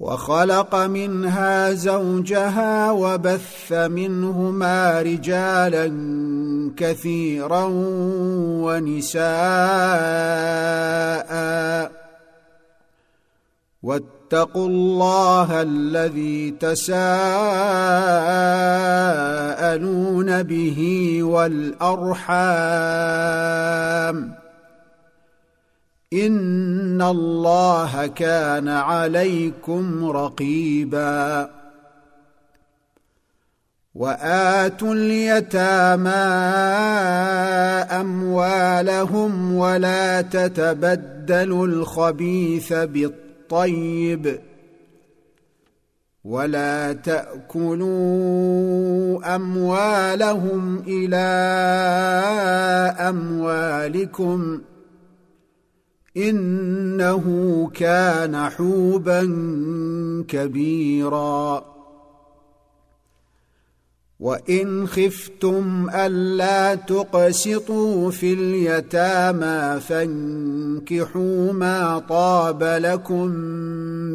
وخلق منها زوجها وبث منهما رجالا كثيرا ونساء. واتقوا الله الذي تساءلون به والأرحام. ان الله كان عليكم رقيبا واتوا اليتامى اموالهم ولا تتبدلوا الخبيث بالطيب ولا تاكلوا اموالهم إلى اموالكم إنه كان حوبا كبيرا. وإن خفتم ألا تقسطوا في اليتامى فانكحوا ما طاب لكم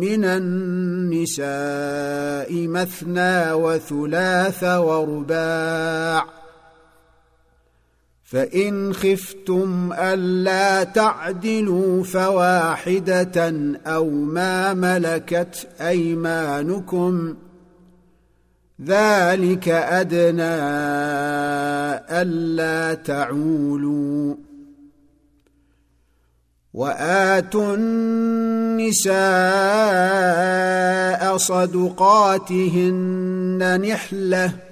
من النساء مثنى وثلاث ورباع. فإن خفتم ألا تعدلوا فواحدة أو ما ملكت أيمانكم ذلك أدنى ألا تعولوا وآتوا النساء صدقاتهن نحلة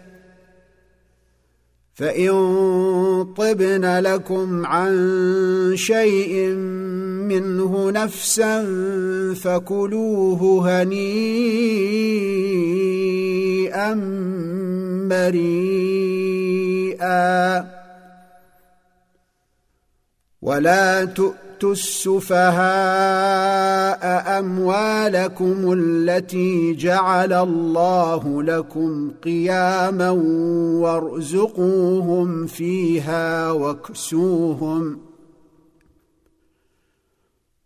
فإن طبن لكم عن شيء منه نفسا فكلوه هنيئا مريئا. ولا تؤتوا تؤتوا السفهاء اموالكم التي جعل الله لكم قياما وارزقوهم فيها واكسوهم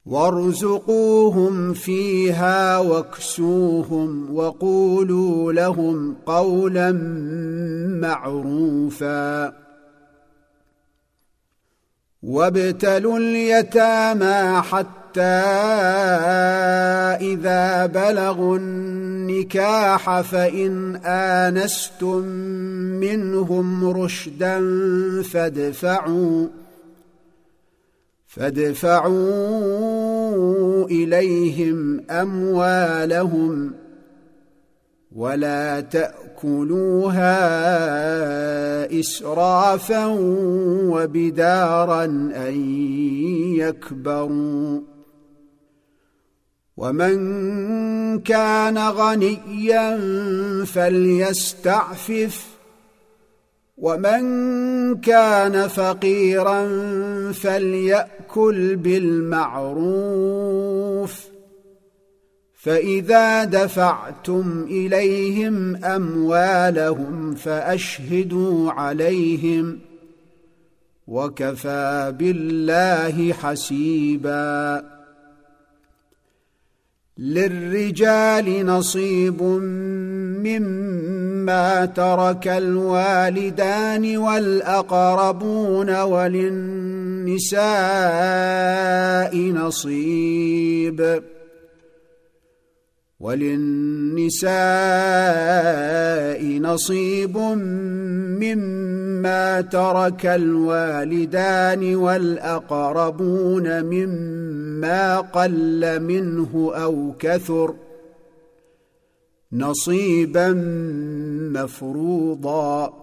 وارزقوهم فيها واكسوهم وقولوا لهم قولا معروفا وابتلوا اليتامى حتى إذا بلغوا النكاح فإن آنستم منهم رشدا فادفعوا فادفعوا إليهم أموالهم ولا تأكلوها إسرافا وبدارا أن يكبروا. ومن كان غنيا فليستعفف ومن كان فقيرا فليأكل بالمعروف. فإذا دفعتم إليهم أموالهم فأشهدوا عليهم وكفى بالله حسيبا. للرجال نصيب مما ترك الوالدان والأقربون وللنساء نصيب. وللنساء نصيب مما ترك الوالدان والأقربون مما قل منه أو كثر نصيبا مفروضا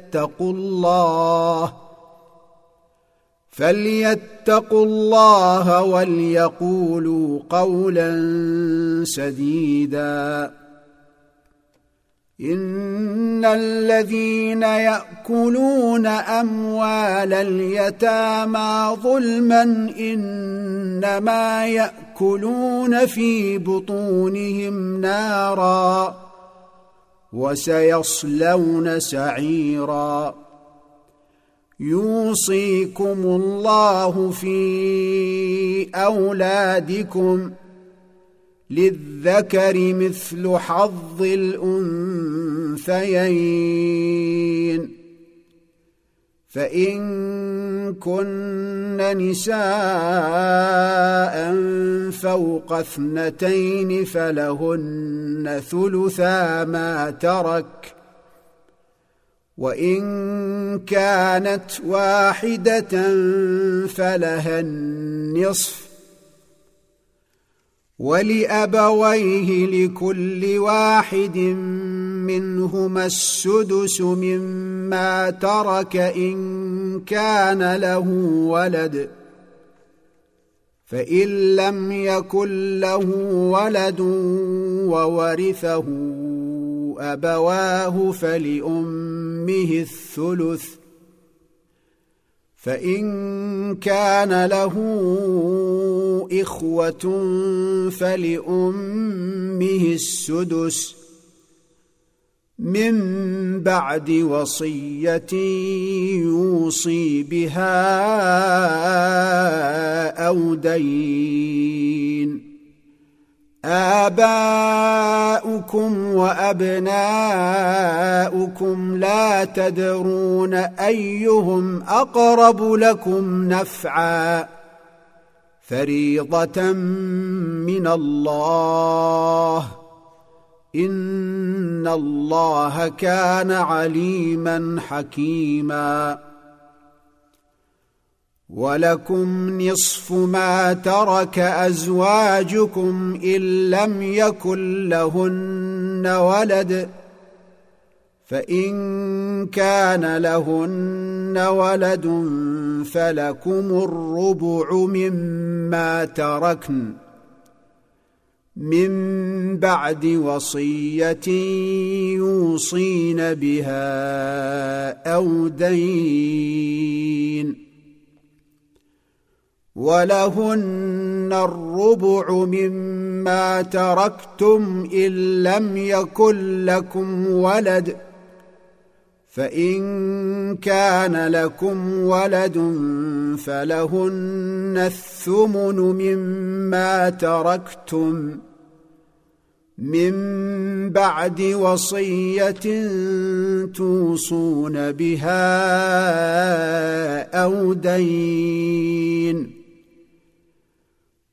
الله. فليتقوا الله وليقولوا قولا سديدا. إن الذين يأكلون أموال اليتامى ظلما إنما يأكلون في بطونهم نارا. وسيصلون سعيرا. يوصيكم الله في أولادكم للذكر مثل حظ الأنثيين. فإن كن نساء فوق اثنتين فلهن ثلثا ما ترك وإن كانت واحدة فلها النصف ولأبويه لكل واحد منهما السدس مما ترك إن كان له ولد. فإن لم يكن له ولد وورثه أبواه فلأمه الثلث. فإن كان له إخوة فلأمه السدس. من بعد وصية يوصي بها أو دين. آباؤكم وأبناؤكم لا تدرون أيهم أقرب لكم نفعا. فريضة من الله. ان الله كان عليما حكيما ولكم نصف ما ترك ازواجكم ان لم يكن لهن ولد فان كان لهن ولد فلكم الربع مما تركن من بعد وصية يوصين بها أو دين ولهن الربع مما تركتم إن لم يكن لكم ولد فإن كان لكم ولد فلهن الثمن مما تركتم من بعد وصية توصون بها أو دين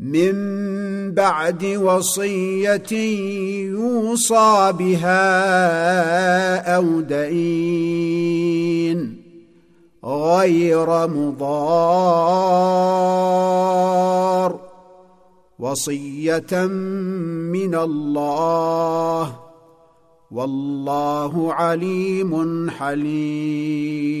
من بعد وصية يوصى بها أو دين غير مضار. وصية من الله. والله عليم حليم.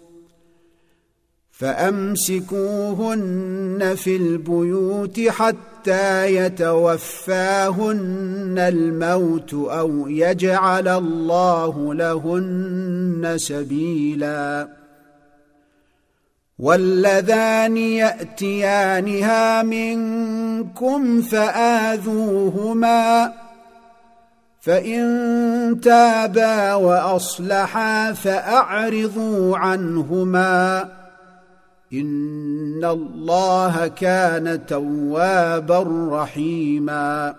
فأمسكوهن في البيوت حتى يتوفاهن الموت أو يجعل الله لهن سبيلا. واللذان يأتيانها منكم فآذوهما فإن تابا وأصلحا فأعرضوا عنهما ان الله كان توابا رحيما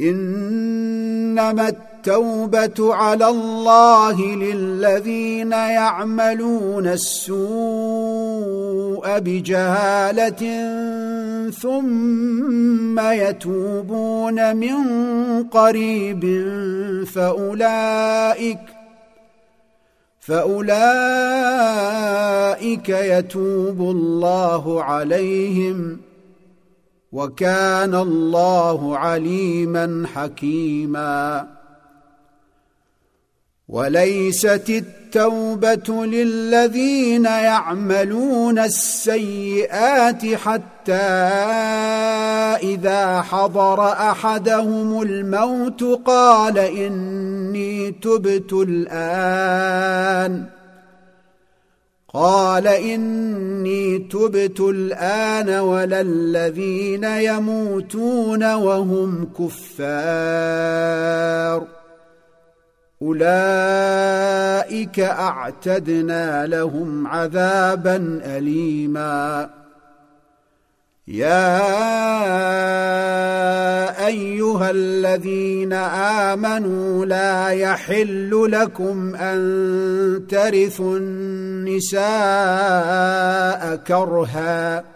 انما التوبه على الله للذين يعملون السوء بجهاله ثم يتوبون من قريب فاولئك فأولئك يتوب الله عليهم وكان الله عليما حكيما. وليست للذين يعملون السيئات حتى إذا حضر أحدهم الموت قال إني تبت الآن. قال إني تبت الآن ولا الذين يموتون وهم كفار. أولئك أعتدنا لهم عذابا اليما. يا أيها الذين آمنوا لا يحل لكم أن ترثوا النساء كرها.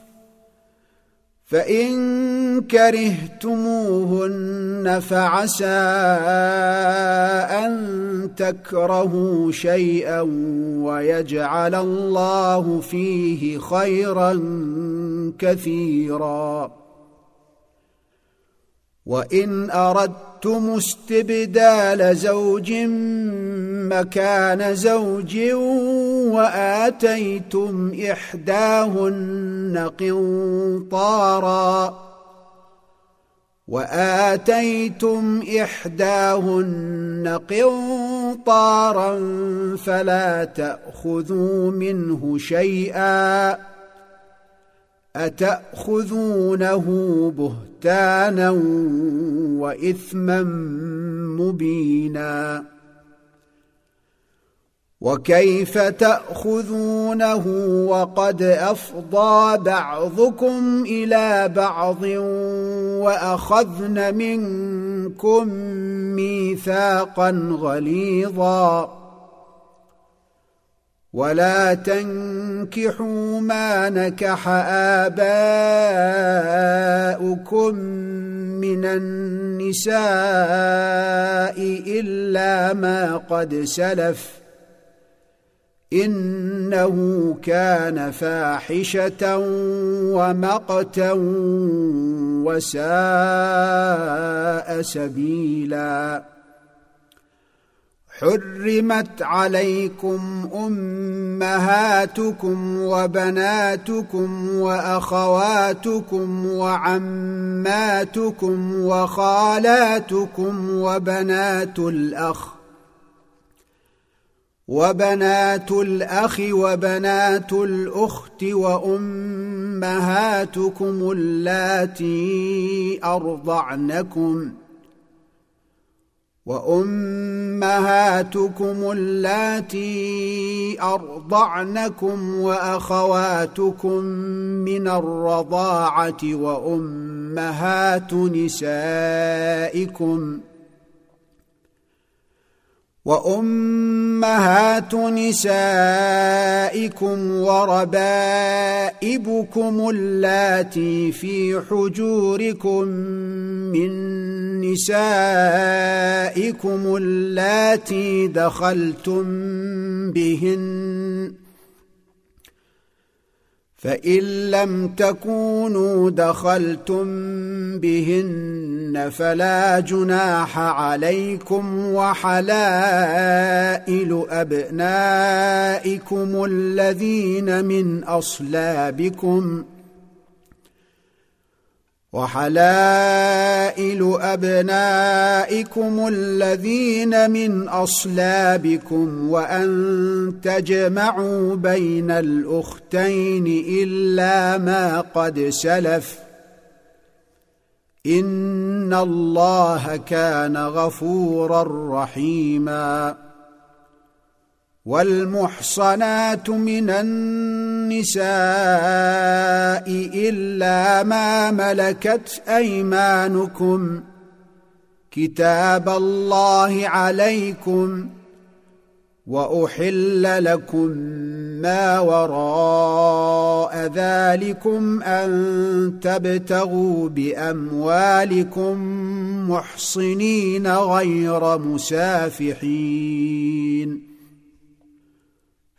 فإن كرهتموهن فعسى أن تكرهوا شيئا ويجعل الله فيه خيرا كثيرا. وإن اردتم استبدال زوج مكان زوج واتيتم احداهن قنطارا واتيتم احداهن قنطارا فلا تاخذوا منه شيئا أتأخذونه بهتانا وإثما مبينا؟ وكيف تأخذونه وقد أفضى بعضكم إلى بعض وأخذن منكم ميثاقا غليظا؟ ولا تنكحوا ما نكح آباؤكم من النساء إلا ما قد سلف إنه كان فاحشة ومقتا وساء سبيلا حرمت عليكم أمهاتكم وبناتكم وأخواتكم وعماتكم وخالاتكم وبنات الأخ وبنات الأخ وبنات الأخت وأمهاتكم اللاتي أرضعنكم وأمهاتكم اللاتي أرضعنكم وأخواتكم من الرضاعة وأمهات نسائكم وأمهات نسائكم وربائبكم اللاتي في حجوركم من نسائكم اللاتي دخلتم بهن فإن لم تكونوا دخلتم بهن فلا جناح عليكم وحلائل أبنائكم الذين من أصلابكم وحلائل أبنائكم الذين من أصلابكم وأن تجمعوا بين الأختين إلا ما قد سلف إن الله كان غفورا رحيما والمحصنات من النساء إلا ما ملكت أيمانكم. كتاب الله عليكم وأحل لكم ما وراء ذلكم أن تبتغوا بأموالكم محصنين غير مسافحين.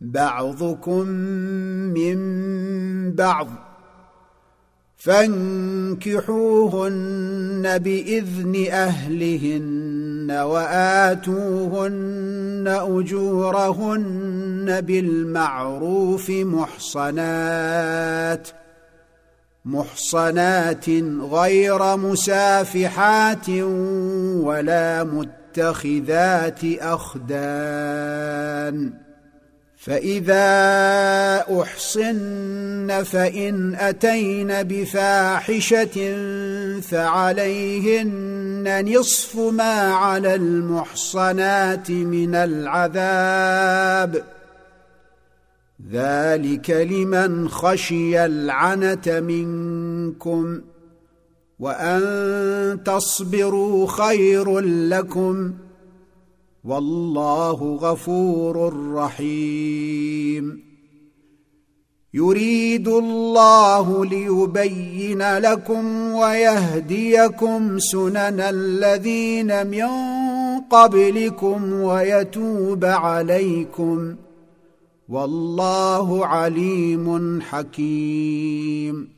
بعضكم من بعض فانكحوهن بإذن أهلهن وآتوهن أجورهن بالمعروف محصنات محصنات غير مسافحات ولا متخذات أخدان. فإذا أحصن فإن أتين بفاحشة فعليهن نصف ما على المحصنات من العذاب. ذلك لمن خشي العنه منكم وأن تصبروا خير لكم. والله غفور رحيم. يريد الله ليبين لكم ويهديكم سنن الذين من قبلكم ويتوب عليكم. والله عليم حكيم.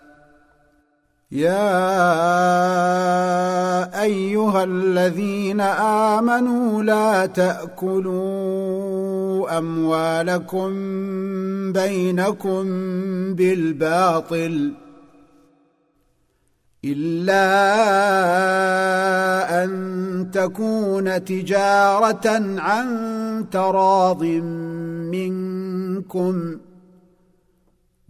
يا أيها الذين آمنوا لا تأكلوا أموالكم بينكم بالباطل إلا أن تكون تجارة عن تراض منكم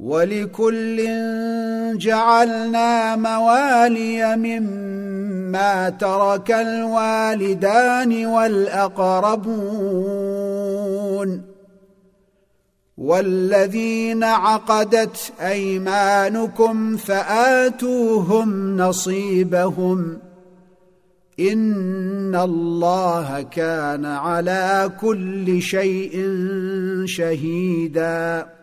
ولكل جعلنا موالي مما ترك الوالدان والأقربون والذين عقدت أيمانكم فآتوهم نصيبهم إن الله كان على كل شيء شهيدا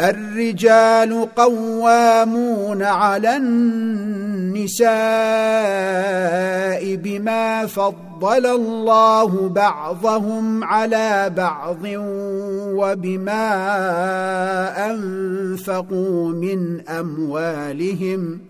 الرجال قوامون على النساء بما فضل الله بعضهم على بعض وبما أنفقوا من أموالهم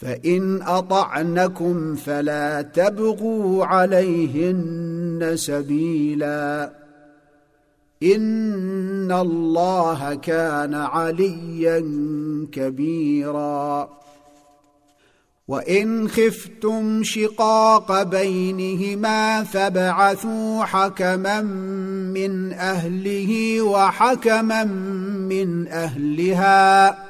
فإن أطعنكم فلا تبغوا عليهن سبيلا. إن الله كان عليا كبيرا. وإن خفتم شقاق بينهما فابعثوا حكما من أهله وحكما من أهلها.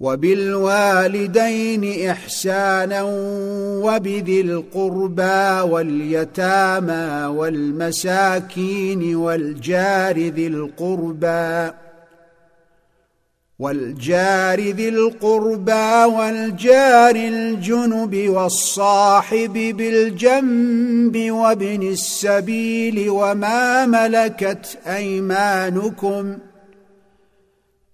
وبالوالدين إحسانا وبذي القربى واليتامى والمساكين والجار ذي القربى والجار ذي القربى والجار الجنب والصاحب بالجنب وابن السبيل وما ملكت ايمانكم ۖ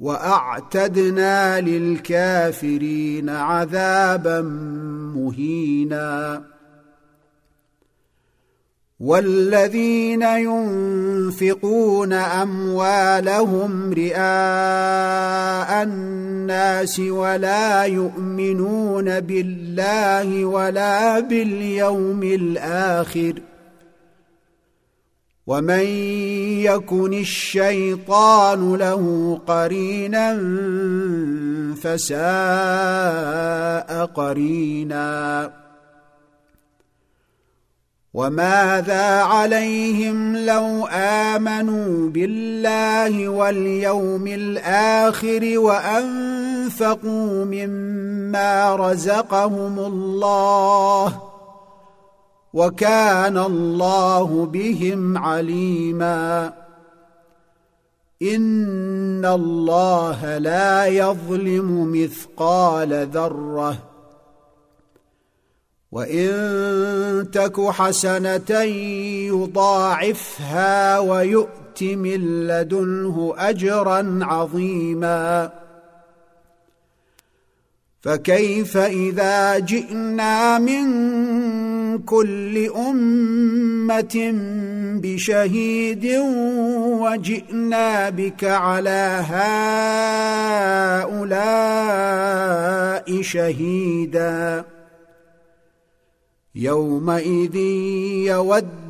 وأعتدنا للكافرين عذابا مهينا. والذين ينفقون أموالهم رئاء الناس ولا يؤمنون بالله ولا باليوم الآخر ومن يكن الشيطان له قرينا فساء قرينا وماذا عليهم لو امنوا بالله واليوم الآخر وانفقوا مما رزقهم الله وكان الله بهم عليما. إن الله لا يظلم مثقال ذرة. وإن تك حسنة يضاعفها ويؤت من لدنه أجرا عظيما. فكيف إذا جئنا من كل أمة بشهيد وجئنا بك على هؤلاء شهيدا؟ يومئذ يود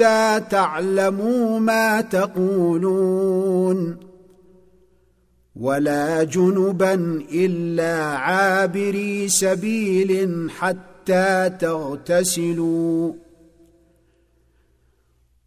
حتى تعلموا ما تقولون ولا جنبا إلا عابري سبيل حتى تغتسلوا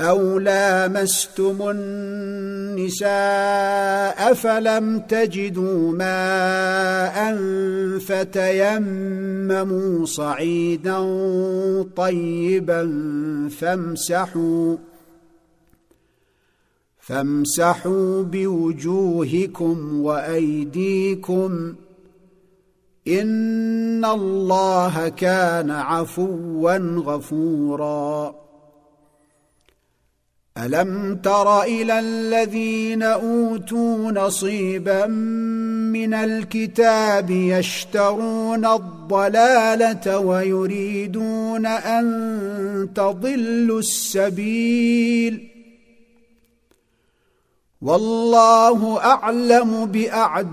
أو لامستم النساء فلم تجدوا ماء فتيمموا صعيدا طيبا فامسحوا فامسحوا بوجوهكم وايديكم ان الله كان عفوا غفورا ألم تر إلى الذين أوتوا نصيبا من الكتاب يشترون الضلالة ويريدون أن تضلوا السبيل والله أعلم بأعدائكم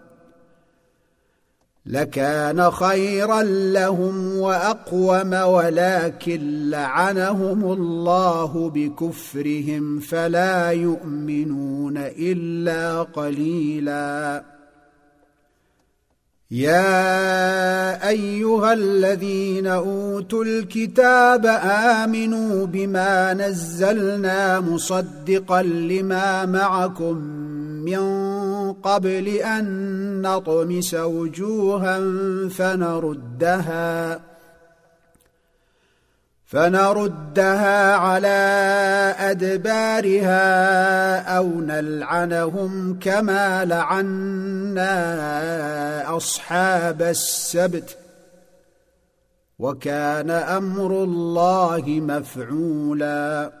لكان خيرا لهم وأقوم ولكن لعنهم الله بكفرهم فلا يؤمنون إلا قليلا. يا أيها الذين أوتوا الكتاب آمنوا بما نزلنا مصدقا لما معكم من قبل أن نطمس وجوها فنردها فنردها على أدبارها أو نلعنهم كما لعنا أصحاب السبت. وكان أمر الله مفعولا.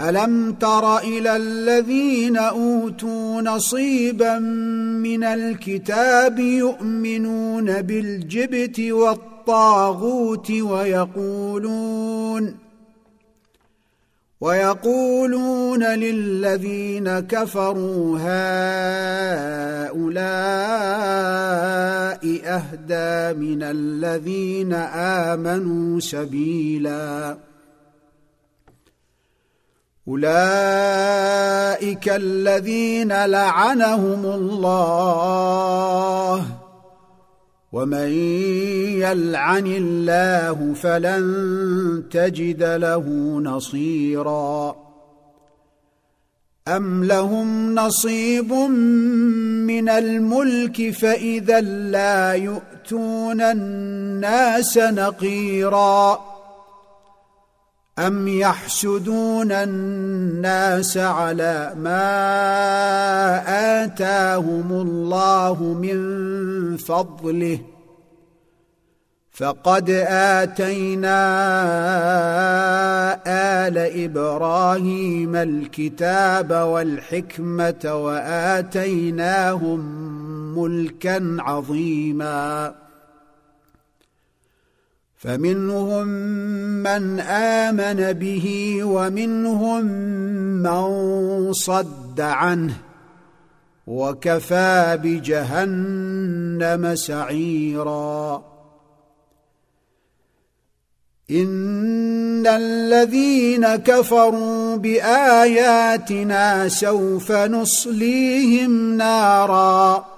ألم تر إلى الذين أوتوا نصيبا من الكتاب يؤمنون بالجبت والطاغوت ويقولون ويقولون للذين كفروا هؤلاء أهدى من الذين آمنوا سبيلا أولئك الذين لعنهم الله. ومن يلعن الله فلن تجد له نصيرا. أم لهم نصيب من الملك فإذا لا يؤتون الناس نقيرا. أم يحسدون الناس على ما آتاهم الله من فضله فقد آتينا آل إبراهيم الكتاب والحكمة وآتيناهم ملكا عظيما فمنهم من آمن به ومنهم من صد عنه وكفى بجهنم سعيرا. إن الذين كفروا بآياتنا سوف نصليهم نارا.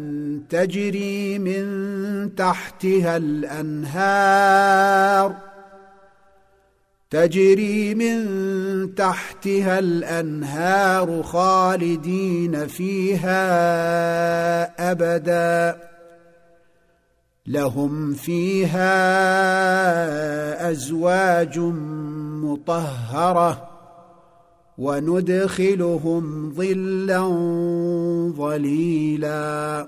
تجري من تحتها الأنهار. تجري من تحتها الأنهار خالدين فيها أبدا. لهم فيها أزواج مطهرة وندخلهم ظلا ظليلا.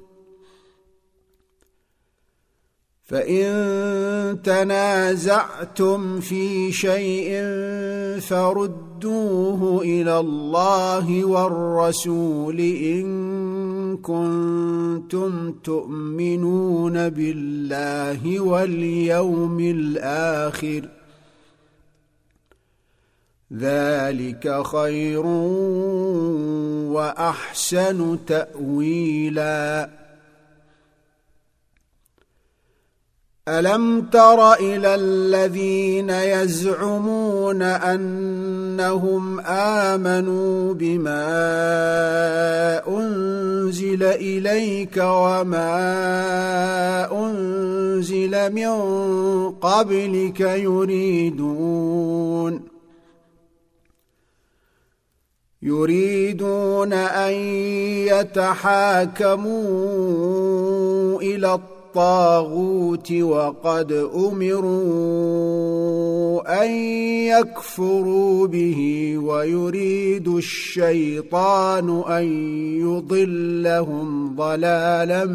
فإن تنازعتم في شيء فردوه إلى الله والرسول إن كنتم تؤمنون بالله واليوم الآخر ذلك خير وأحسن تاويلا ألم تر إلى الذين يزعمون أنهم آمنوا بما أنزل إليك وما أنزل من قبلك يريدون يريدون أن يتحاكموا إلى الطاغوت وقد أمروا أن يكفروا به ويريد الشيطان أن يضلهم ضلالا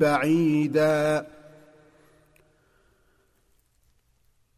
بعيدا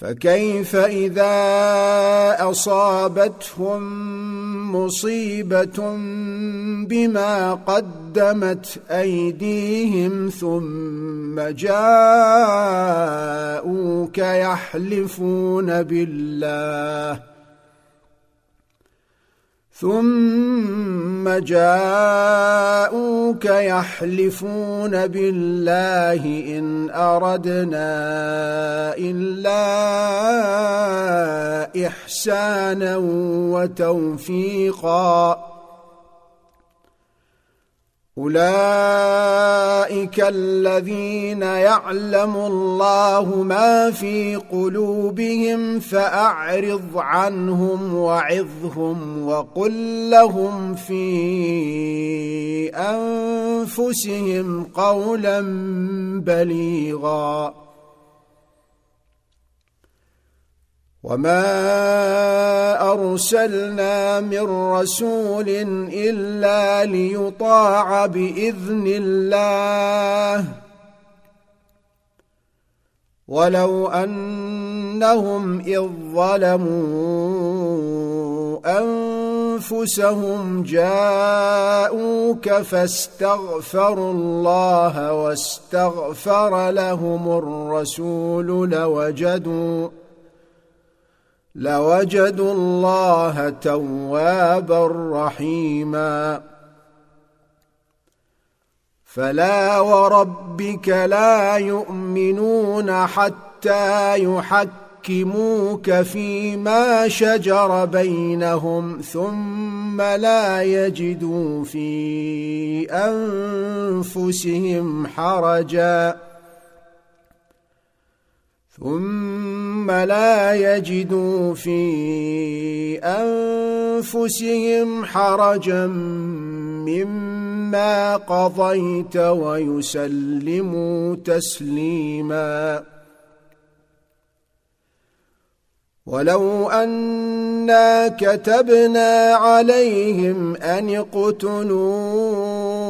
فكيف إذا أصابتهم مصيبة بما قدمت أيديهم ثم جاءوك يحلفون بالله ثم جاءوك يحلفون بالله إن أردنا إلا إحسانا وتوفيقا. أولئك الذين يعلم الله ما في قلوبهم فأعرض عنهم وعظهم وقل لهم في أنفسهم قولا بليغا وما ارسلنا من رسول الا ليطاع باذن الله ولو انهم اذ ظلموا انفسهم جاءوك فاستغفروا الله واستغفر لهم الرسول لوجدوا لوجدوا الله توابا رحيما. فلا وربك لا يؤمنون حتى يحكموك فيما شجر بينهم ثم لا يجدوا في أنفسهم حرجا. ثم لا يجدوا في أنفسهم حرجا مما قضيت ويسلموا تسليما. ولو أنا كتبنا عليهم أن اقتلوا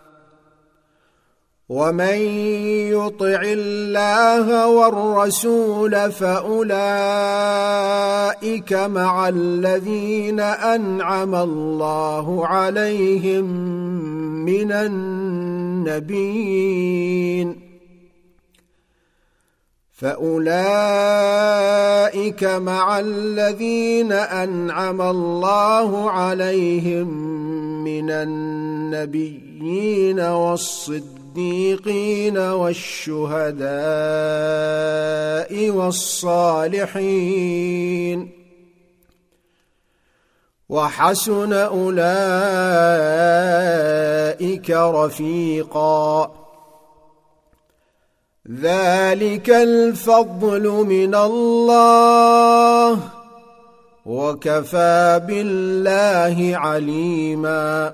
ومن يطع الله والرسول فاولئك مع الذين انعم الله عليهم من النبيين فاولئك مع الذين انعم الله عليهم من النبيين والصديقين والشهداء والصالحين وحسن أولئك رفيقا. ذلك الفضل من الله وكفى بالله عليما.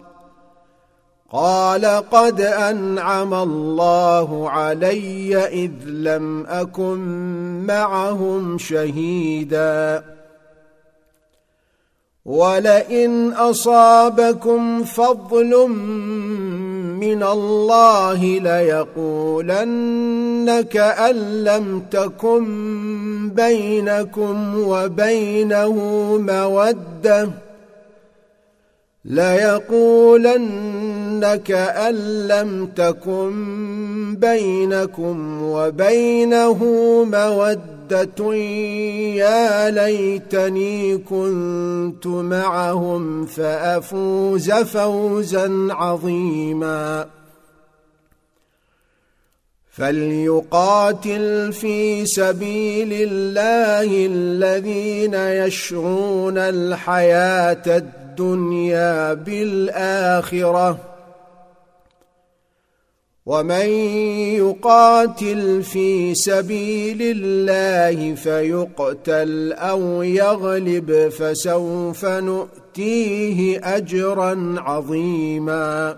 قال قد أنعم الله علي إذ لم أكن معهم شهيدا. ولئن أصابكم فضل من الله ليقولن كأن لم تكن بينكم وبينه مودة. ليقولن كأن لم تكن بينكم وبينه مودة يا ليتني كنت معهم فأفوز فوزا عظيما. فليقاتل في سبيل الله الذين يشرون الحياة الدنيا بالآخرة ومن يقاتل في سبيل الله فيقتل أو يغلب فسوف نؤتيه أجرا عظيما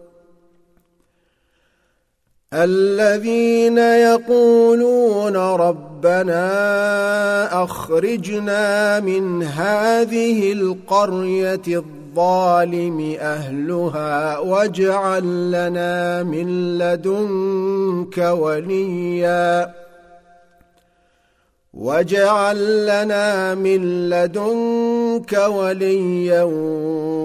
الذين يقولون ربنا أخرجنا من هذه القرية الظالم أهلها واجعل لنا من لدنك وليا. واجعل لنا من لدنك وليا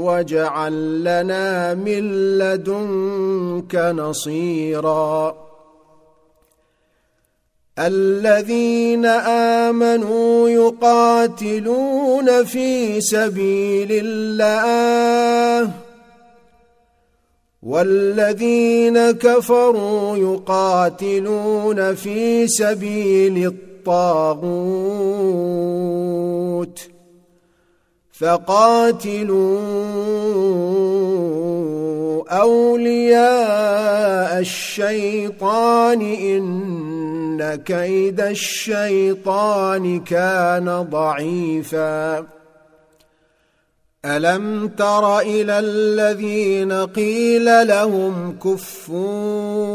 واجعل لنا من لدنك نصيرا. الذين آمنوا يقاتلون في سبيل الله والذين كفروا يقاتلون في سبيل الطاغوت فقاتلوا أولياء الشيطان إن كيد الشيطان كان ضعيفا الم تر إلى الذين قيل لهم كفوا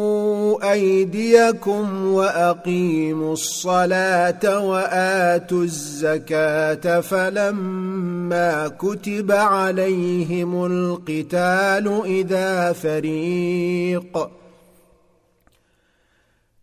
ايديكم واقيموا الصلاه واتوا الزكاه فلما كتب عليهم القتال اذا فريق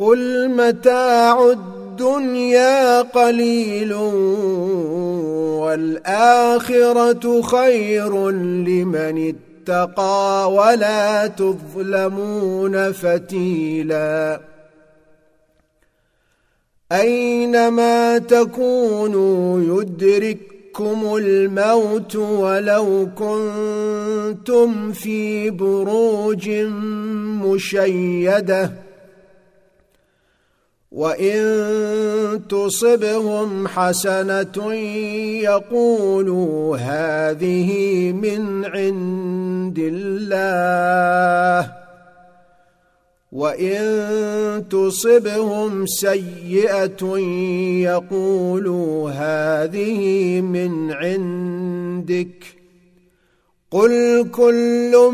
قل متاع الدنيا قليل والاخره خير لمن اتقى ولا تظلمون فتيلا اينما تكونوا يدرككم الموت ولو كنتم في بروج مشيده وان تصبهم حسنه يقولوا هذه من عند الله وان تصبهم سيئه يقولوا هذه من عندك قل كل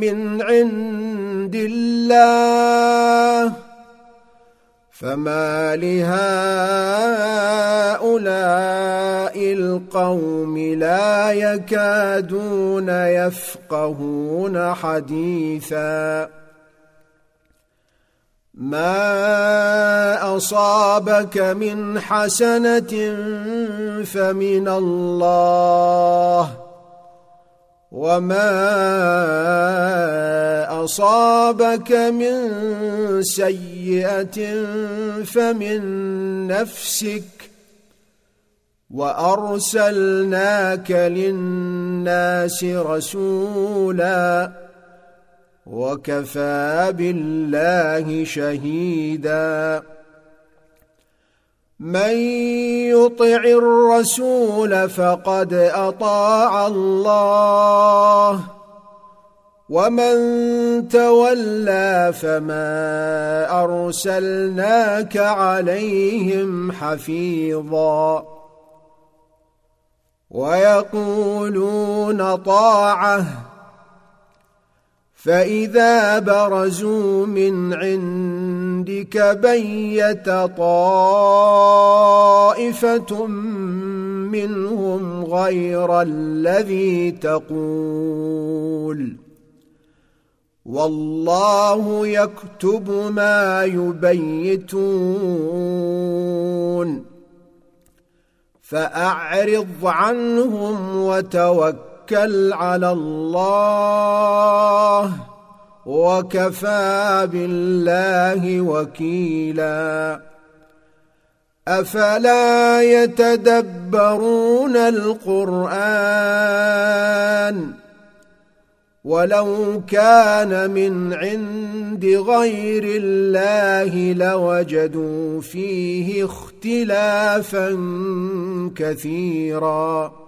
من عند الله فما لهؤلاء القوم لا يكادون يفقهون حديثا ما اصابك من حسنه فمن الله وما اصابك من سيئه فمن نفسك وارسلناك للناس رسولا وكفى بالله شهيدا من يطع الرسول فقد أطاع الله ومن تولى فما أرسلناك عليهم حفيظا. ويقولون طاعة فإذا برزوا من عندك بيت طائفه منهم غير الذي تقول والله يكتب ما يبيتون فاعرض عنهم وتوكل توكل على الله وكفى بالله وكيلا. أفلا يتدبرون القرآن؟ ولو كان من عند غير الله لوجدوا فيه اختلافا كثيرا.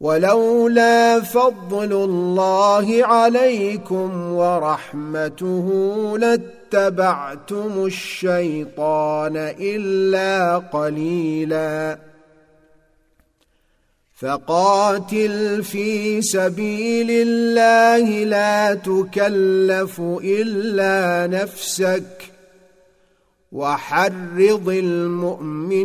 ولولا فضل الله عليكم ورحمته لاتبعتم الشيطان إلا قليلا. فقاتل في سبيل الله لا تكلف إلا نفسك وحرض المؤمنين.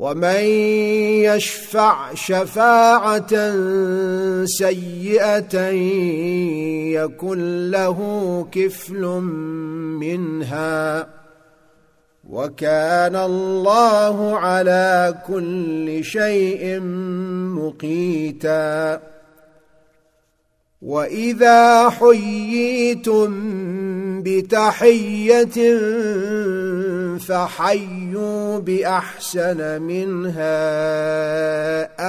ومن يشفع شفاعة سيئة يكن له كفل منها وكان الله على كل شيء مقيتا وإذا حييتم بتحية فحيوا بأحسن منها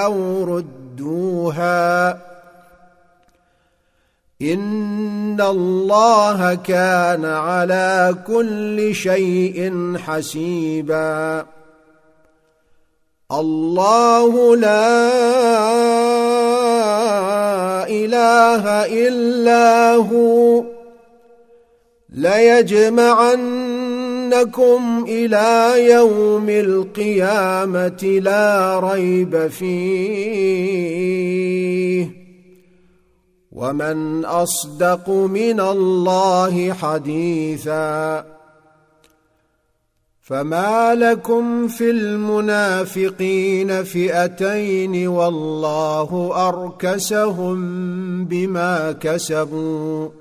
أو ردوها. إن الله كان على كل شيء حسيبا. الله لا إله إلا هو. ليجمعنكم إلى يوم القيامة لا ريب فيه. ومن أصدق من الله حديثا. فما لكم في المنافقين فئتين والله أركسهم بما كسبوا.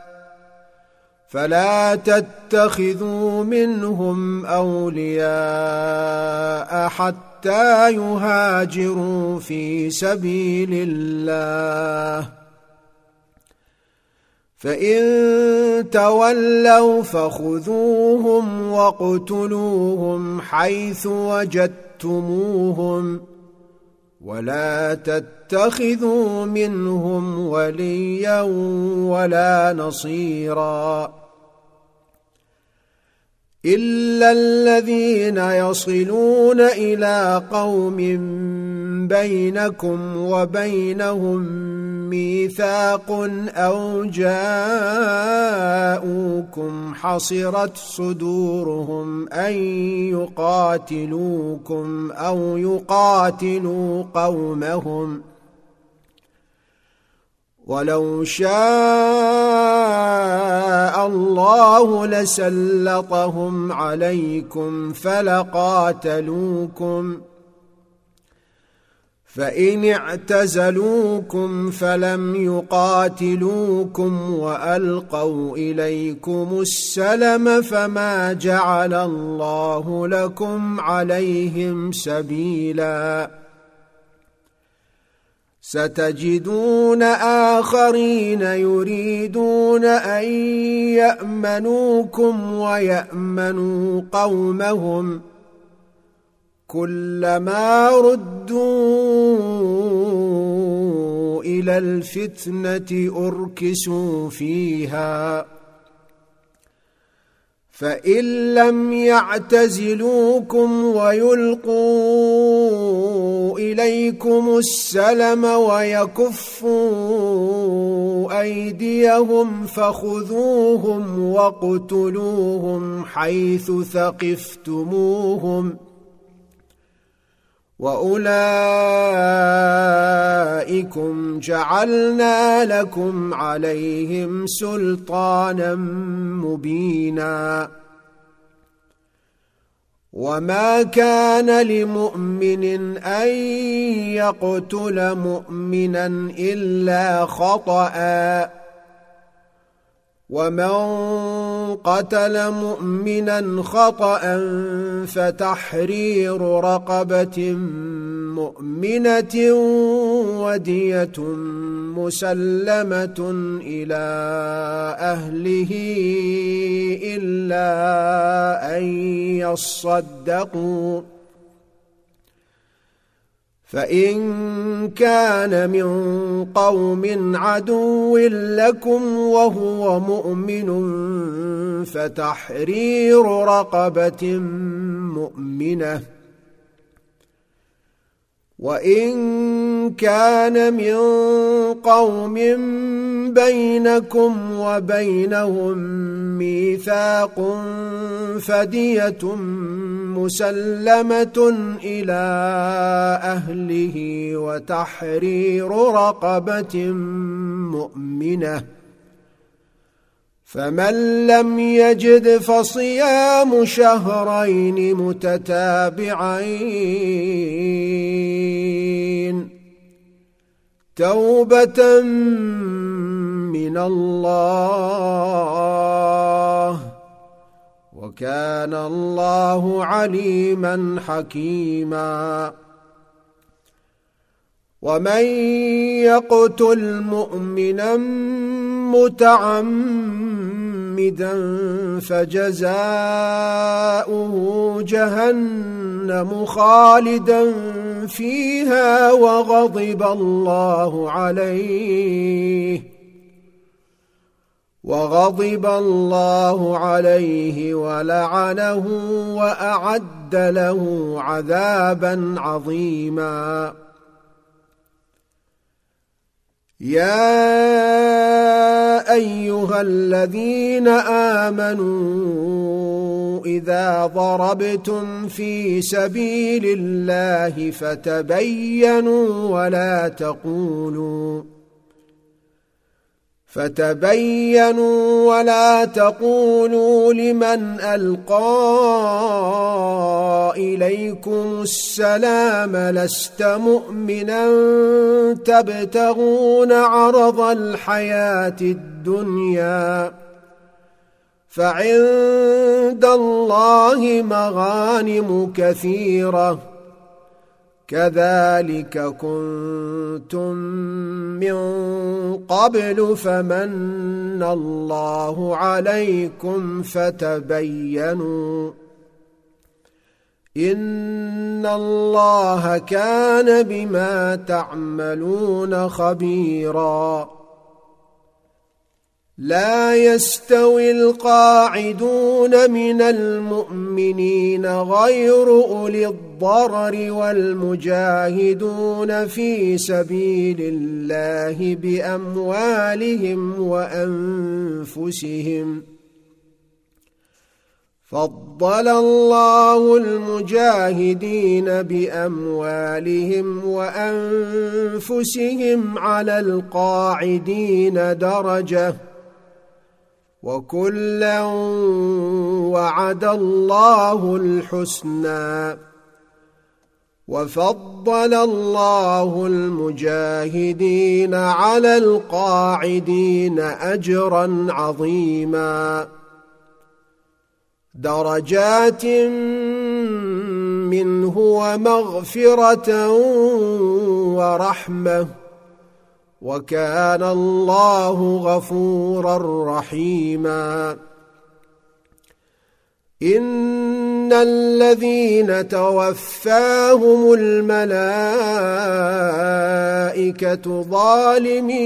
فلا تتخذوا منهم أولياء حتى يهاجروا في سبيل الله. فإن تولوا فخذوهم واقتلوهم حيث وجدتموهم ولا تتخذوا منهم وليا ولا نصيرا. إلا الذين يصلون إلى قوم بينكم وبينهم ميثاق أو جاءوكم حصرت صدورهم أن يقاتلوكم أو يقاتلوا قومهم ولو شاء الله لسلطهم عليكم فلقاتلوكم فإن اعتزلوكم فلم يقاتلوكم وألقوا إليكم السلم فما جعل الله لكم عليهم سبيلا. ستجدون آخرين يريدون أن يأمنوكم ويأمنوا قومهم كلما ردوا إلى الفتنة أركسوا فيها. فإن لم يعتزلوكم ويلقوا إليكم السلم ويكفوا أيديهم فخذوهم واقتلوهم حيث ثقفتموهم. واولئكم جعلنا لكم عليهم سلطانا مبينا وما كان لمؤمن ان يقتل مؤمنا الا خطأ ومن قتل مؤمنا خطأ فتحرير رقبة مؤمنة ودية مسلمة إلى أهله إلا أن يصدقوا فإن كان من قوم عدو لكم وهو مؤمن فتحرير رقبة مؤمنة. وإن كان من قوم بينكم وبينهم ميثاق فدية مسلمة إلى أهله وتحرير رقبة مؤمنة. فمن لم يجد فصيام شهرين متتابعين. توبة من الله. وكان الله عليما حكيما. ومن يقتل مؤمنا متعمدا فجزاؤه جهنم خالدا فيها وغضب الله عليه. وغضب الله عليه ولعنه وأعد له عذابا عظيما. يا أيها الذين آمنوا إذا ضربتم في سبيل الله فتبينوا ولا تقولوا فتبينوا ولا تقولوا لمن ألقى إليكم السلام لست مؤمنا تبتغون عرض الحياة الدنيا فعند الله مغانم كثيرة كذلك كنتم من قبل فمن الله عليكم فتبينوا إن الله كان بما تعملون خبيرا لا يستوي القاعدون من المؤمنين غير أولي الضرر والمجاهدون في سبيل الله بأموالهم وأنفسهم. فضل الله المجاهدين بأموالهم وأنفسهم على القاعدين درجة. وكلا وعد الله الحسنى. وفضل الله المجاهدين على القاعدين أجرا عظيما. درجات منه ومغفرة ورحمة. وكان الله غفورا رحيما. ان الذين توفاهم الملائكه ظالمي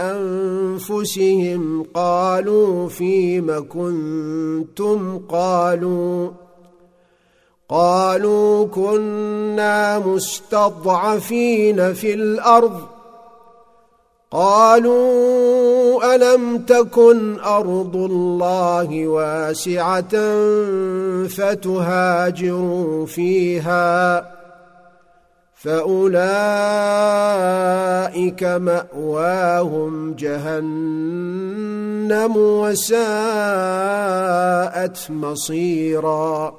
انفسهم قالوا فيم كنتم قالوا قالوا كنا مستضعفين في الأرض قالوا ألم تكن أرض الله واسعة فتهاجروا فيها فأولئك مأواهم جهنم وساءت مصيرا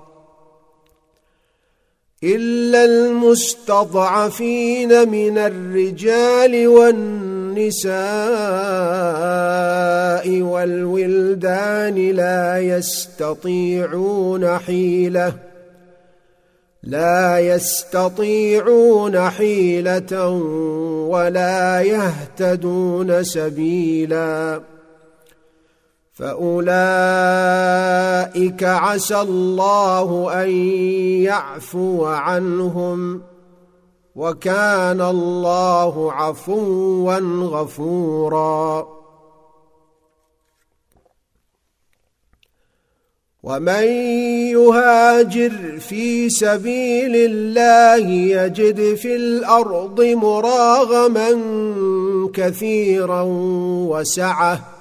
إلا المستضعفين من الرجال والنساء والولدان لا يستطيعون حيلة لا يستطيعون حيلة ولا يهتدون سبيلا. فأولئك عسى الله أن يعفو عنهم. وكان الله عفوا غفورا. ومن يهاجر في سبيل الله يجد في الأرض مراغما كثيرا وسعه.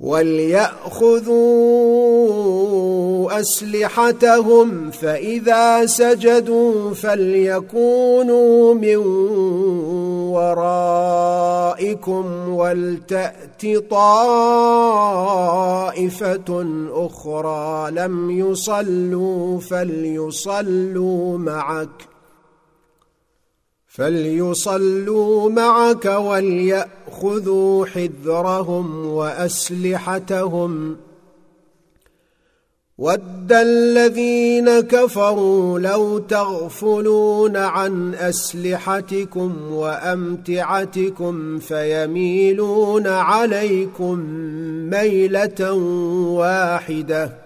وليأخذوا أسلحتهم فإذا سجدوا فليكونوا من ورائكم ولتأت طائفة أخرى لم يصلوا فليصلوا معك. فليصلوا معك وليأخذوا حذرهم وأسلحتهم. ود الذين كفروا لو تغفلون عن أسلحتكم وأمتعتكم فيميلون عليكم ميلة واحدة.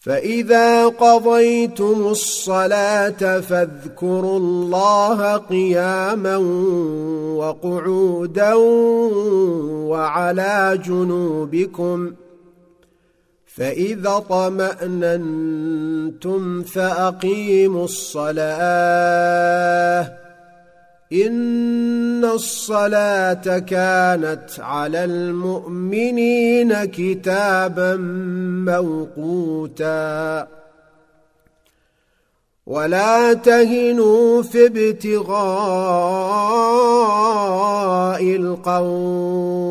فإذا قضيتم الصلاة فاذكروا الله قياما وقعودا وعلى جنوبكم فإذا طمأننتم فأقيموا الصلاة إن الصلاة كانت على المؤمنين كتابا موقوتا. ولا تهنوا في ابتغاء القوم.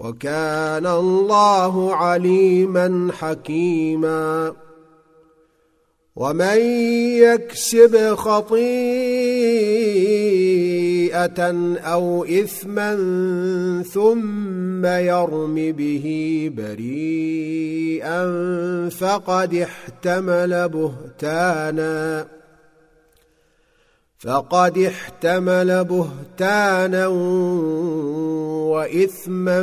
وكان الله عليما حكيما. ومن يكسب خطيئة أو إثما ثم يرم به بريئا فقد احتمل بهتانا. فقد احتمل بهتانا وإثما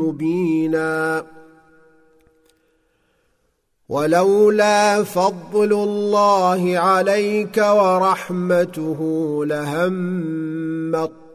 مبينا. ولولا فضل الله عليك ورحمته لهم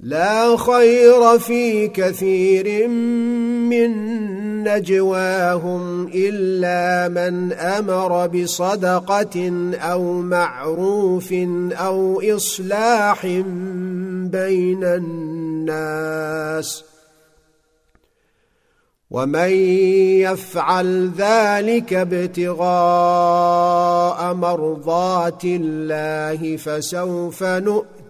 لا خير في كثير من نجواهم إلا من أمر بصدقة أو معروف أو إصلاح بين الناس ومن يفعل ذلك ابتغاء مرضات الله فسوف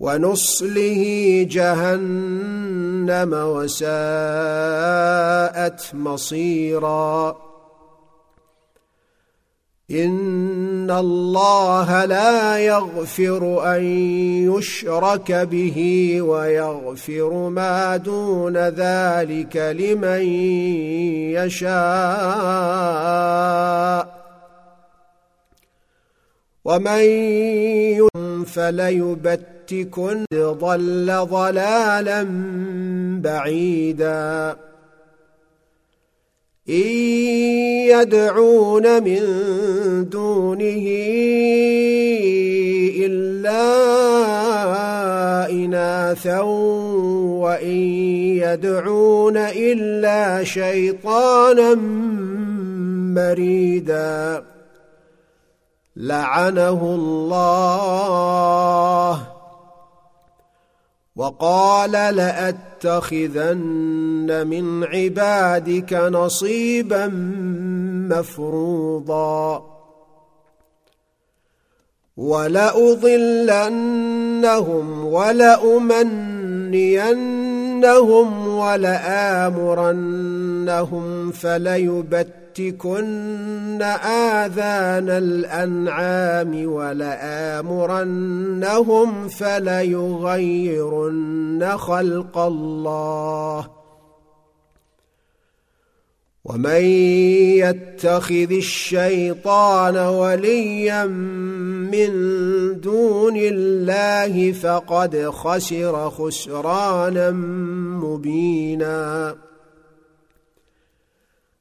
ونصله جهنم وساءت مصيراً. إن الله لا يغفر أن يشرك به ويغفر ما دون ذلك لمن يشاء. ومن يؤمن فليبتكن ضل ضلالا بعيدا. إن يدعون من دونه إلا إناثا وإن يدعون إلا شيطانا مريدا. لعنه الله. وقال لأتخذن من عبادك نصيبا مفروضا. ولأضلنهم ولأمنينهم ولآمرنهم فليبتكن آذان الأنعام ولآمرنهم فليغيرن خلق الله. ومن يتخذ الشيطان وليا من دون الله فقد خسر خسرانا مبينا.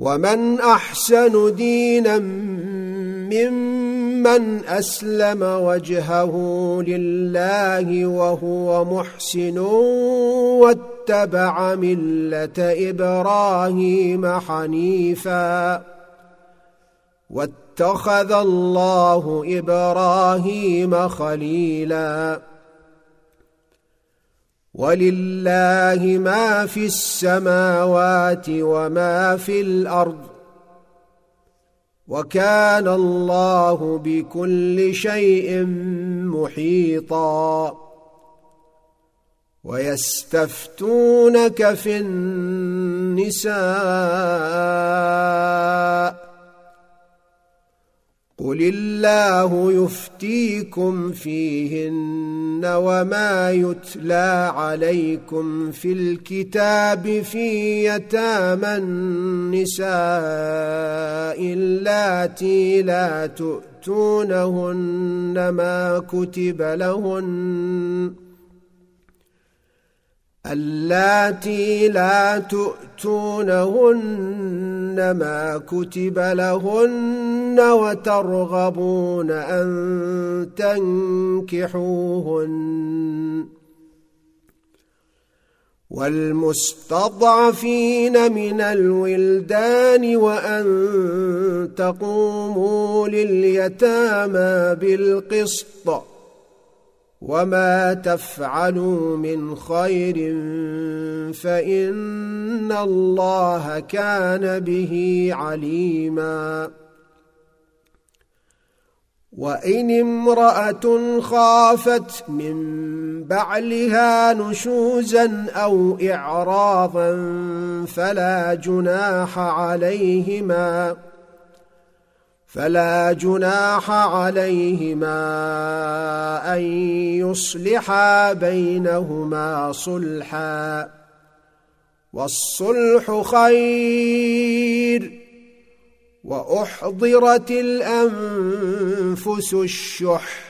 ومن أحسن دينا ممن أسلم وجهه لله وهو محسن واتبع ملة إبراهيم حنيفا واتخذ الله إبراهيم خليلا ولله ما في السماوات وما في الأرض وكان الله بكل شيء محيطا ويستفتونك في النساء قل الله يفتيكم فيهن وما يتلى عليكم في الكتاب في يتامى النساء اللاتي لا تؤتونهن ما كتب لهن اللاتي لا تؤتونهن ما كتب لهن وترغبون أن تنكحوهن. والمستضعفين من الولدان وأن تقوموا لليتامى بالقسط. وما تفعلوا من خير فان الله كان به عليما وان امراه خافت من بعلها نشوزا أو اعراضا فلا جناح عليهما فلا جناح عليهما أن يصلحا بينهما صلحا. والصلح خير وأحضرت الأنفس الشح.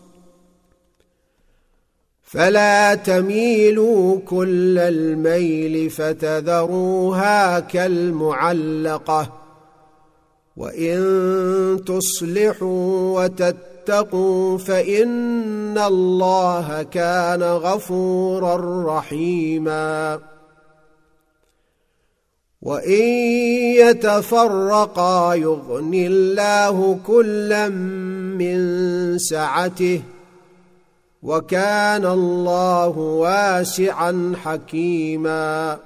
فلا تميلوا كل الميل فتذروها كالمعلقة. وإن تصلحوا وتتقوا فإن الله كان غفورا رحيما. وإن يتفرقا يغن الله كلا من سعته وكان الله واسعا حكيما.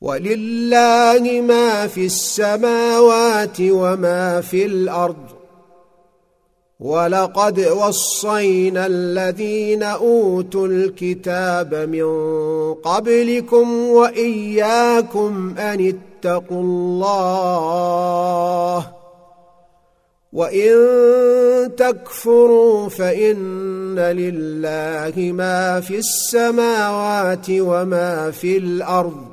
ولله ما في السماوات وما في الأرض. ولقد وصينا الذين أوتوا الكتاب من قبلكم وإياكم أن اتقوا الله. وإن تكفروا فإن لله ما في السماوات وما في الأرض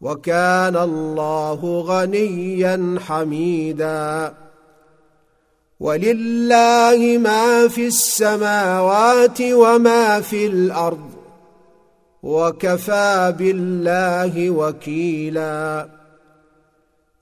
وكان الله غنيا حميدا ولله ما في السماوات وما في الأرض وكفى بالله وكيلا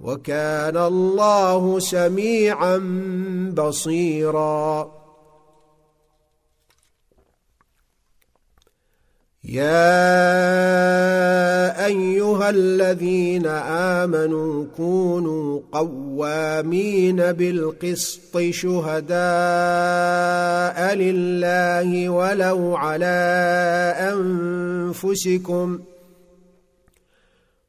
وكان الله سميعا بصيرا. يا أيها الذين آمنوا كونوا قوامين بالقسط شهداء لله ولو على انفسكم ۖ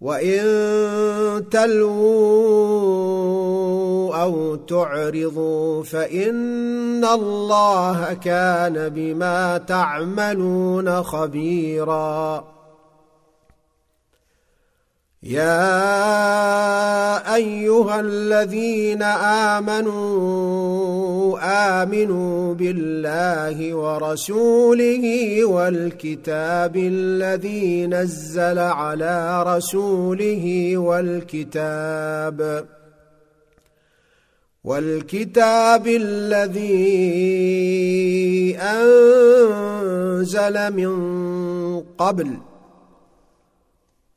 وإن تلووا أو تعرضوا فإن الله كان بما تعملون خبيرا يا أيها الذين آمنوا آمنوا بالله ورسوله والكتاب الذي نزل على رسوله والكتاب والكتاب الذي أنزل من قبل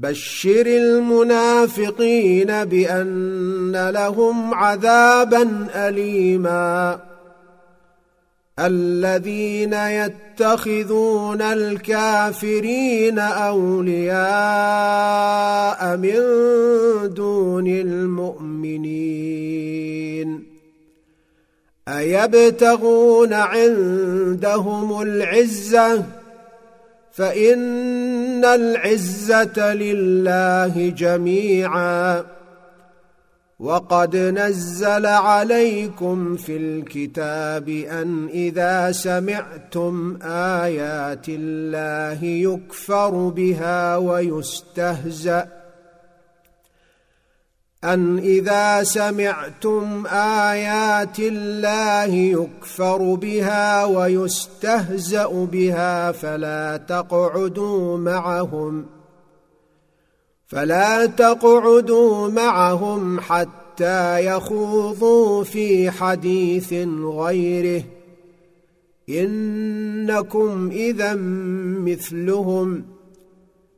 بشر المنافقين بأن لهم عذابا اليما. الذين يتخذون الكافرين أولياء من دون المؤمنين. أيبتغون عندهم العزة؟ فإن العزة لله جميعا وقد نزل عليكم في الكتاب أن إذا سمعتم آيات الله يكفر بها ويستهزأ أن إذا سمعتم آيات الله يكفر بها ويستهزأ بها فلا تقعدوا معهم فلا تقعدوا معهم حتى يخوضوا في حديث غيره. إنكم اذا مثلهم.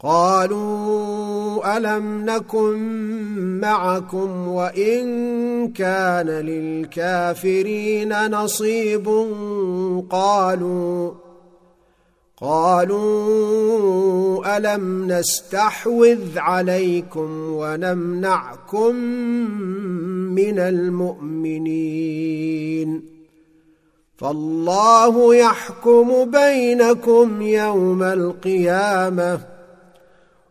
قالوا ألم نكن معكم وإن كان للكافرين نصيب قالوا قالوا ألم نستحوذ عليكم ونمنعكم من المؤمنين فالله يحكم بينكم يوم القيامة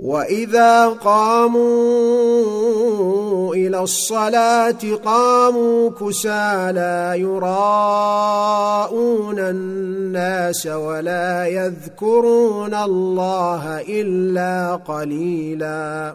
واذا قاموا إلى الصلاه قاموا كسالى يراءون الناس ولا يذكرون الله الا قليلا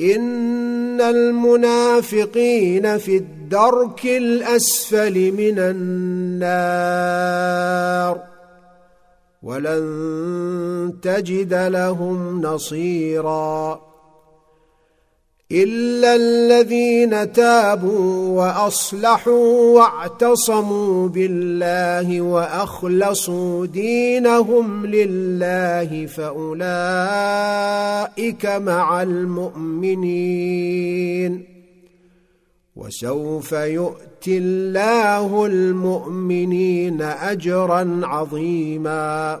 إن المنافقين في الدرك الأسفل من النار ولن تجد لهم نصيرا إلا الذين تابوا وأصلحوا واعتصموا بالله وأخلصوا دينهم لله فأولئك مع المؤمنين. وسوف يؤتي الله المؤمنين أجرا عظيما.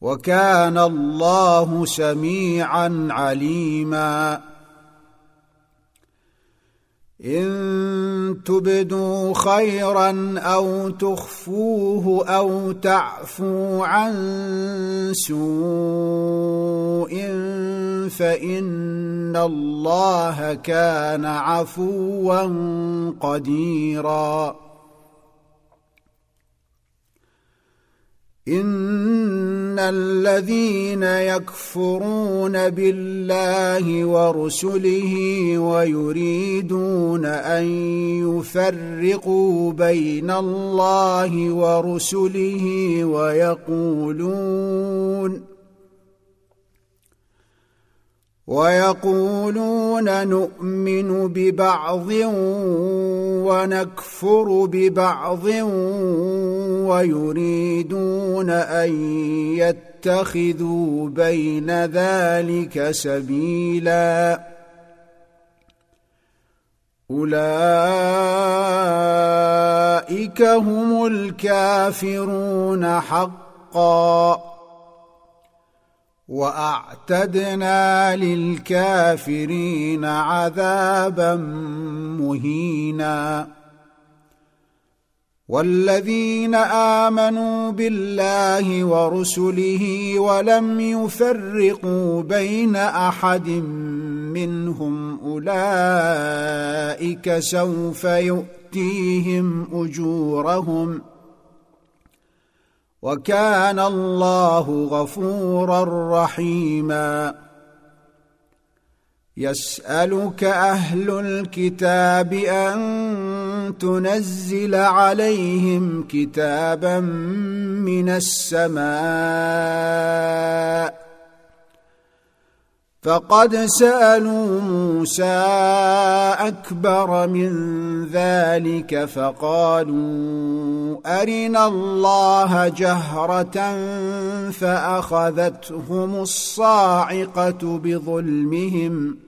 وكان الله سميعا عليما. إن تبدوا خيرا أو تخفوه أو تعفوا عن سوء فإن الله كان عفوا قديرا. إن الذين يكفرون بالله ورسله ويريدون أن يفرقوا بين الله ورسله ويقولون ويقولون نؤمن ببعض ونكفر ببعض ويريدون أن يتخذوا بين ذلك سبيلا. أولئك هم الكافرون حقا. وأعتدنا للكافرين عذابا مهينا. والذين آمنوا بالله ورسله ولم يفرقوا بين أحد منهم أولئك سوف يؤتيهم أجورهم وكان الله غفورا رحيما. يسألك أهل الكتاب أن تنزل عليهم كتابا من السماء فقد سألوا موسى أكبر من ذلك فقالوا أرنا الله جهرة فأخذتهم الصاعقة بظلمهم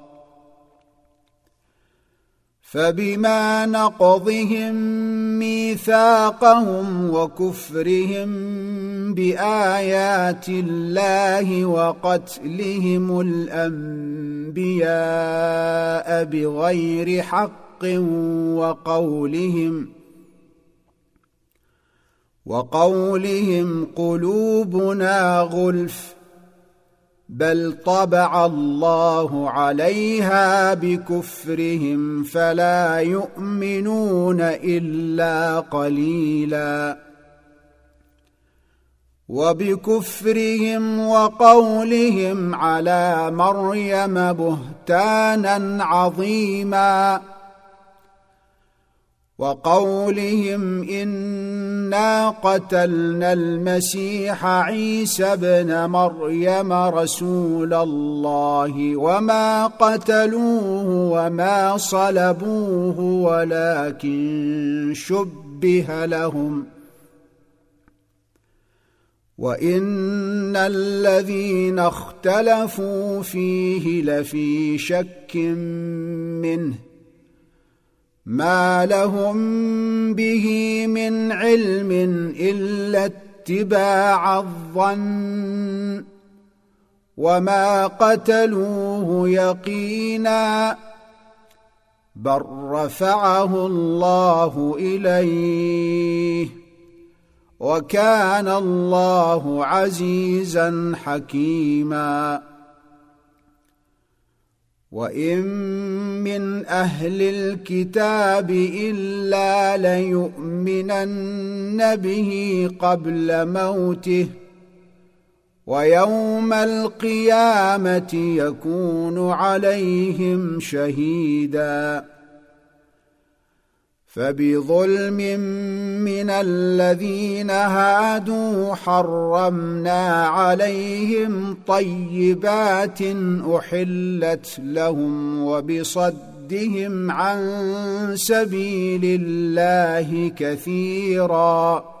فبما نقضهم ميثاقهم وكفرهم بآيات الله وقتلهم الأنبياء بغير حق وقولهم وقولهم قلوبنا غلف بل طبع الله عليها بكفرهم فلا يؤمنون الا قليلا وبكفرهم وقولهم على مريم بهتانا عظيما وقولهم إنا قتلنا المسيح عيسى ابن مريم رسول الله وما قتلوه وما صلبوه ولكن شبه لهم وإن الذين اختلفوا فيه لفي شك منه ما لهم به من علم الا اتباع الظن وما قتلوه يقينا بل رفعه الله اليه وكان الله عزيزا حكيما وان من أهل الكتاب الا ليؤمنن به قبل موته ويوم القيامه يكون عليهم شهيدا فبظلم من الذين هادوا حرمنا عليهم طيبات أحلت لهم وبصدهم عن سبيل الله كثيرا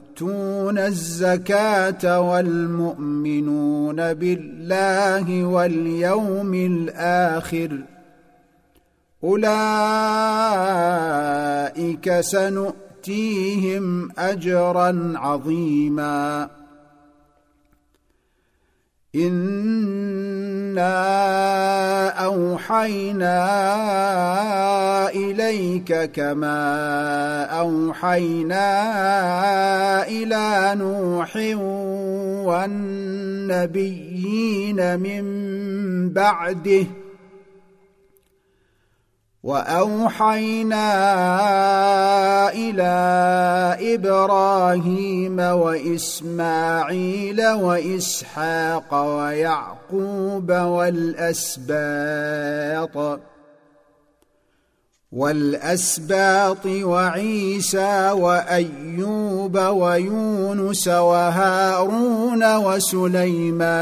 يؤتون الزكاة والمؤمنون بالله واليوم الآخر. أولئك سنؤتيهم اجرا عظيما. انا اوحينا اليك كما اوحينا إلى نوح والنبيين من بعده وأوحينا إلى إبراهيم وإسماعيل وإسحاق ويعقوب والأسباط والأسباط وعيسى وأيوب ويونس وهارون وسليمان.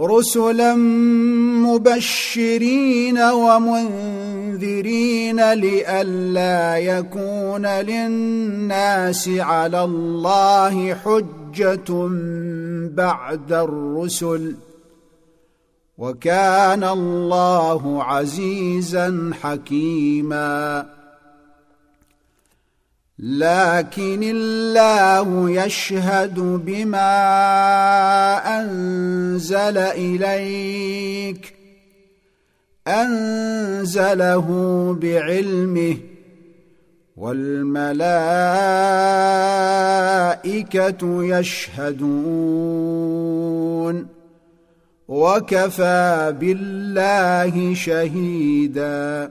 رسلا مبشرين ومنذرين لئلا يكون للناس على الله حجة بعد الرسل. وكان الله عزيزا حكيما. لكن الله يشهد بما أنزل إليك أنزله بعلمه والملائكة يشهدون وكفى بالله شهيدا.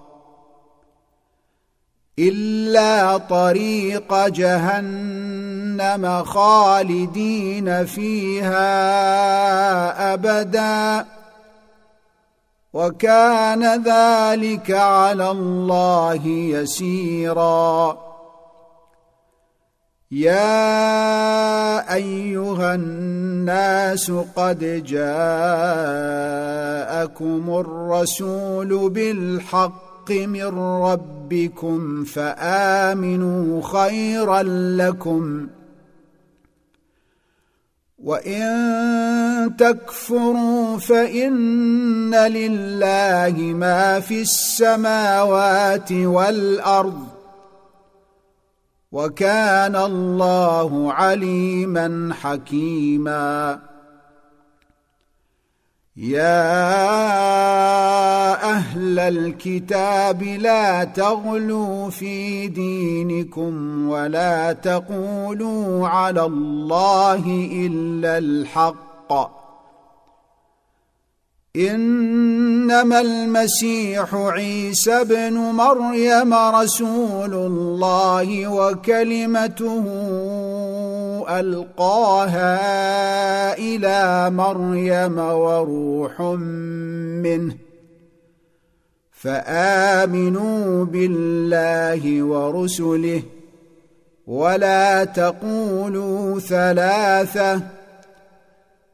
إلا طريق جهنم خالدين فيها أبدا. وكان ذلك على الله يسيرا. يا أيها الناس قد جاءكم الرسول بالحق من ربكم فآمنوا خيرا لكم وإن تكفروا فإن لله ما في السماوات والأرض وكان الله عليما حكيما يا أهل الكتاب لا تغلوا في دينكم ولا تقولوا على الله إلا الحق. إنما المسيح عيسى ابن مريم رسول الله وكلمته ألقاها إلى مريم وروح منه. فآمنوا بالله ورسله ولا تقولوا ثلاثة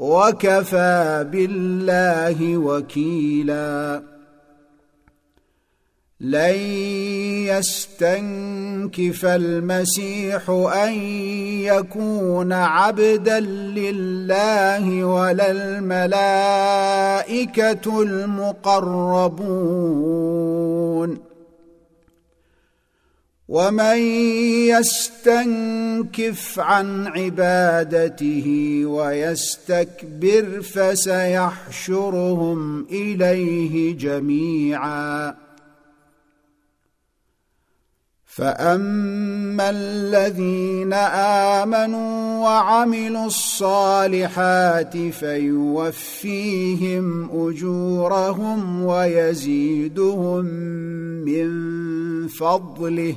وكفى بالله وكيلا. لن يستنكف المسيح أن يكون عبدا لله ولا الملائكة المقربون. ومن يستنكف عن عبادته ويستكبر فسيحشرهم إليه جميعا. فأما الذين آمنوا وعملوا الصالحات فيوفيهم أجورهم ويزيدهم من فضله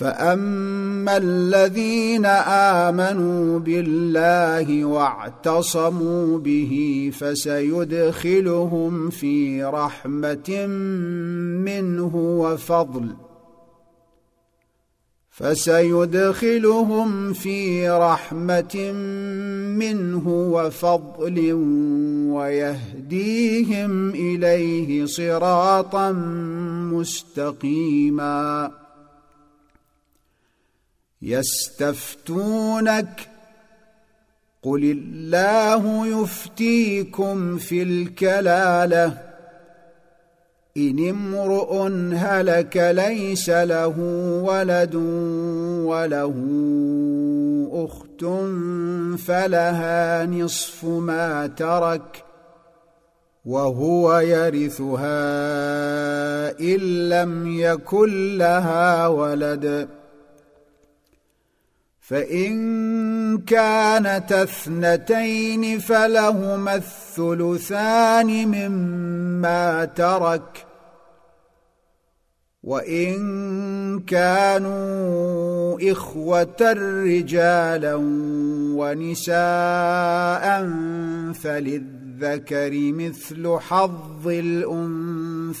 فاما الذين امنوا بالله واعتصموا به فسيدخلهم في رحمه منه وفضل فسيدخلهم في رحمه منه وفضل ويهديهم اليه صراطا مستقيما يستفتونك قل الله يفتيكم في الكلالة إن امرؤ هلك ليس له ولد وله أخت فلها نصف ما ترك وهو يرثها إن لم يكن لها ولد فإن كانت اثنتين فلهما الثلثان مما ترك وإن كانوا إخوة رجالا ونساء فللذكر مثل حظ الأنثيين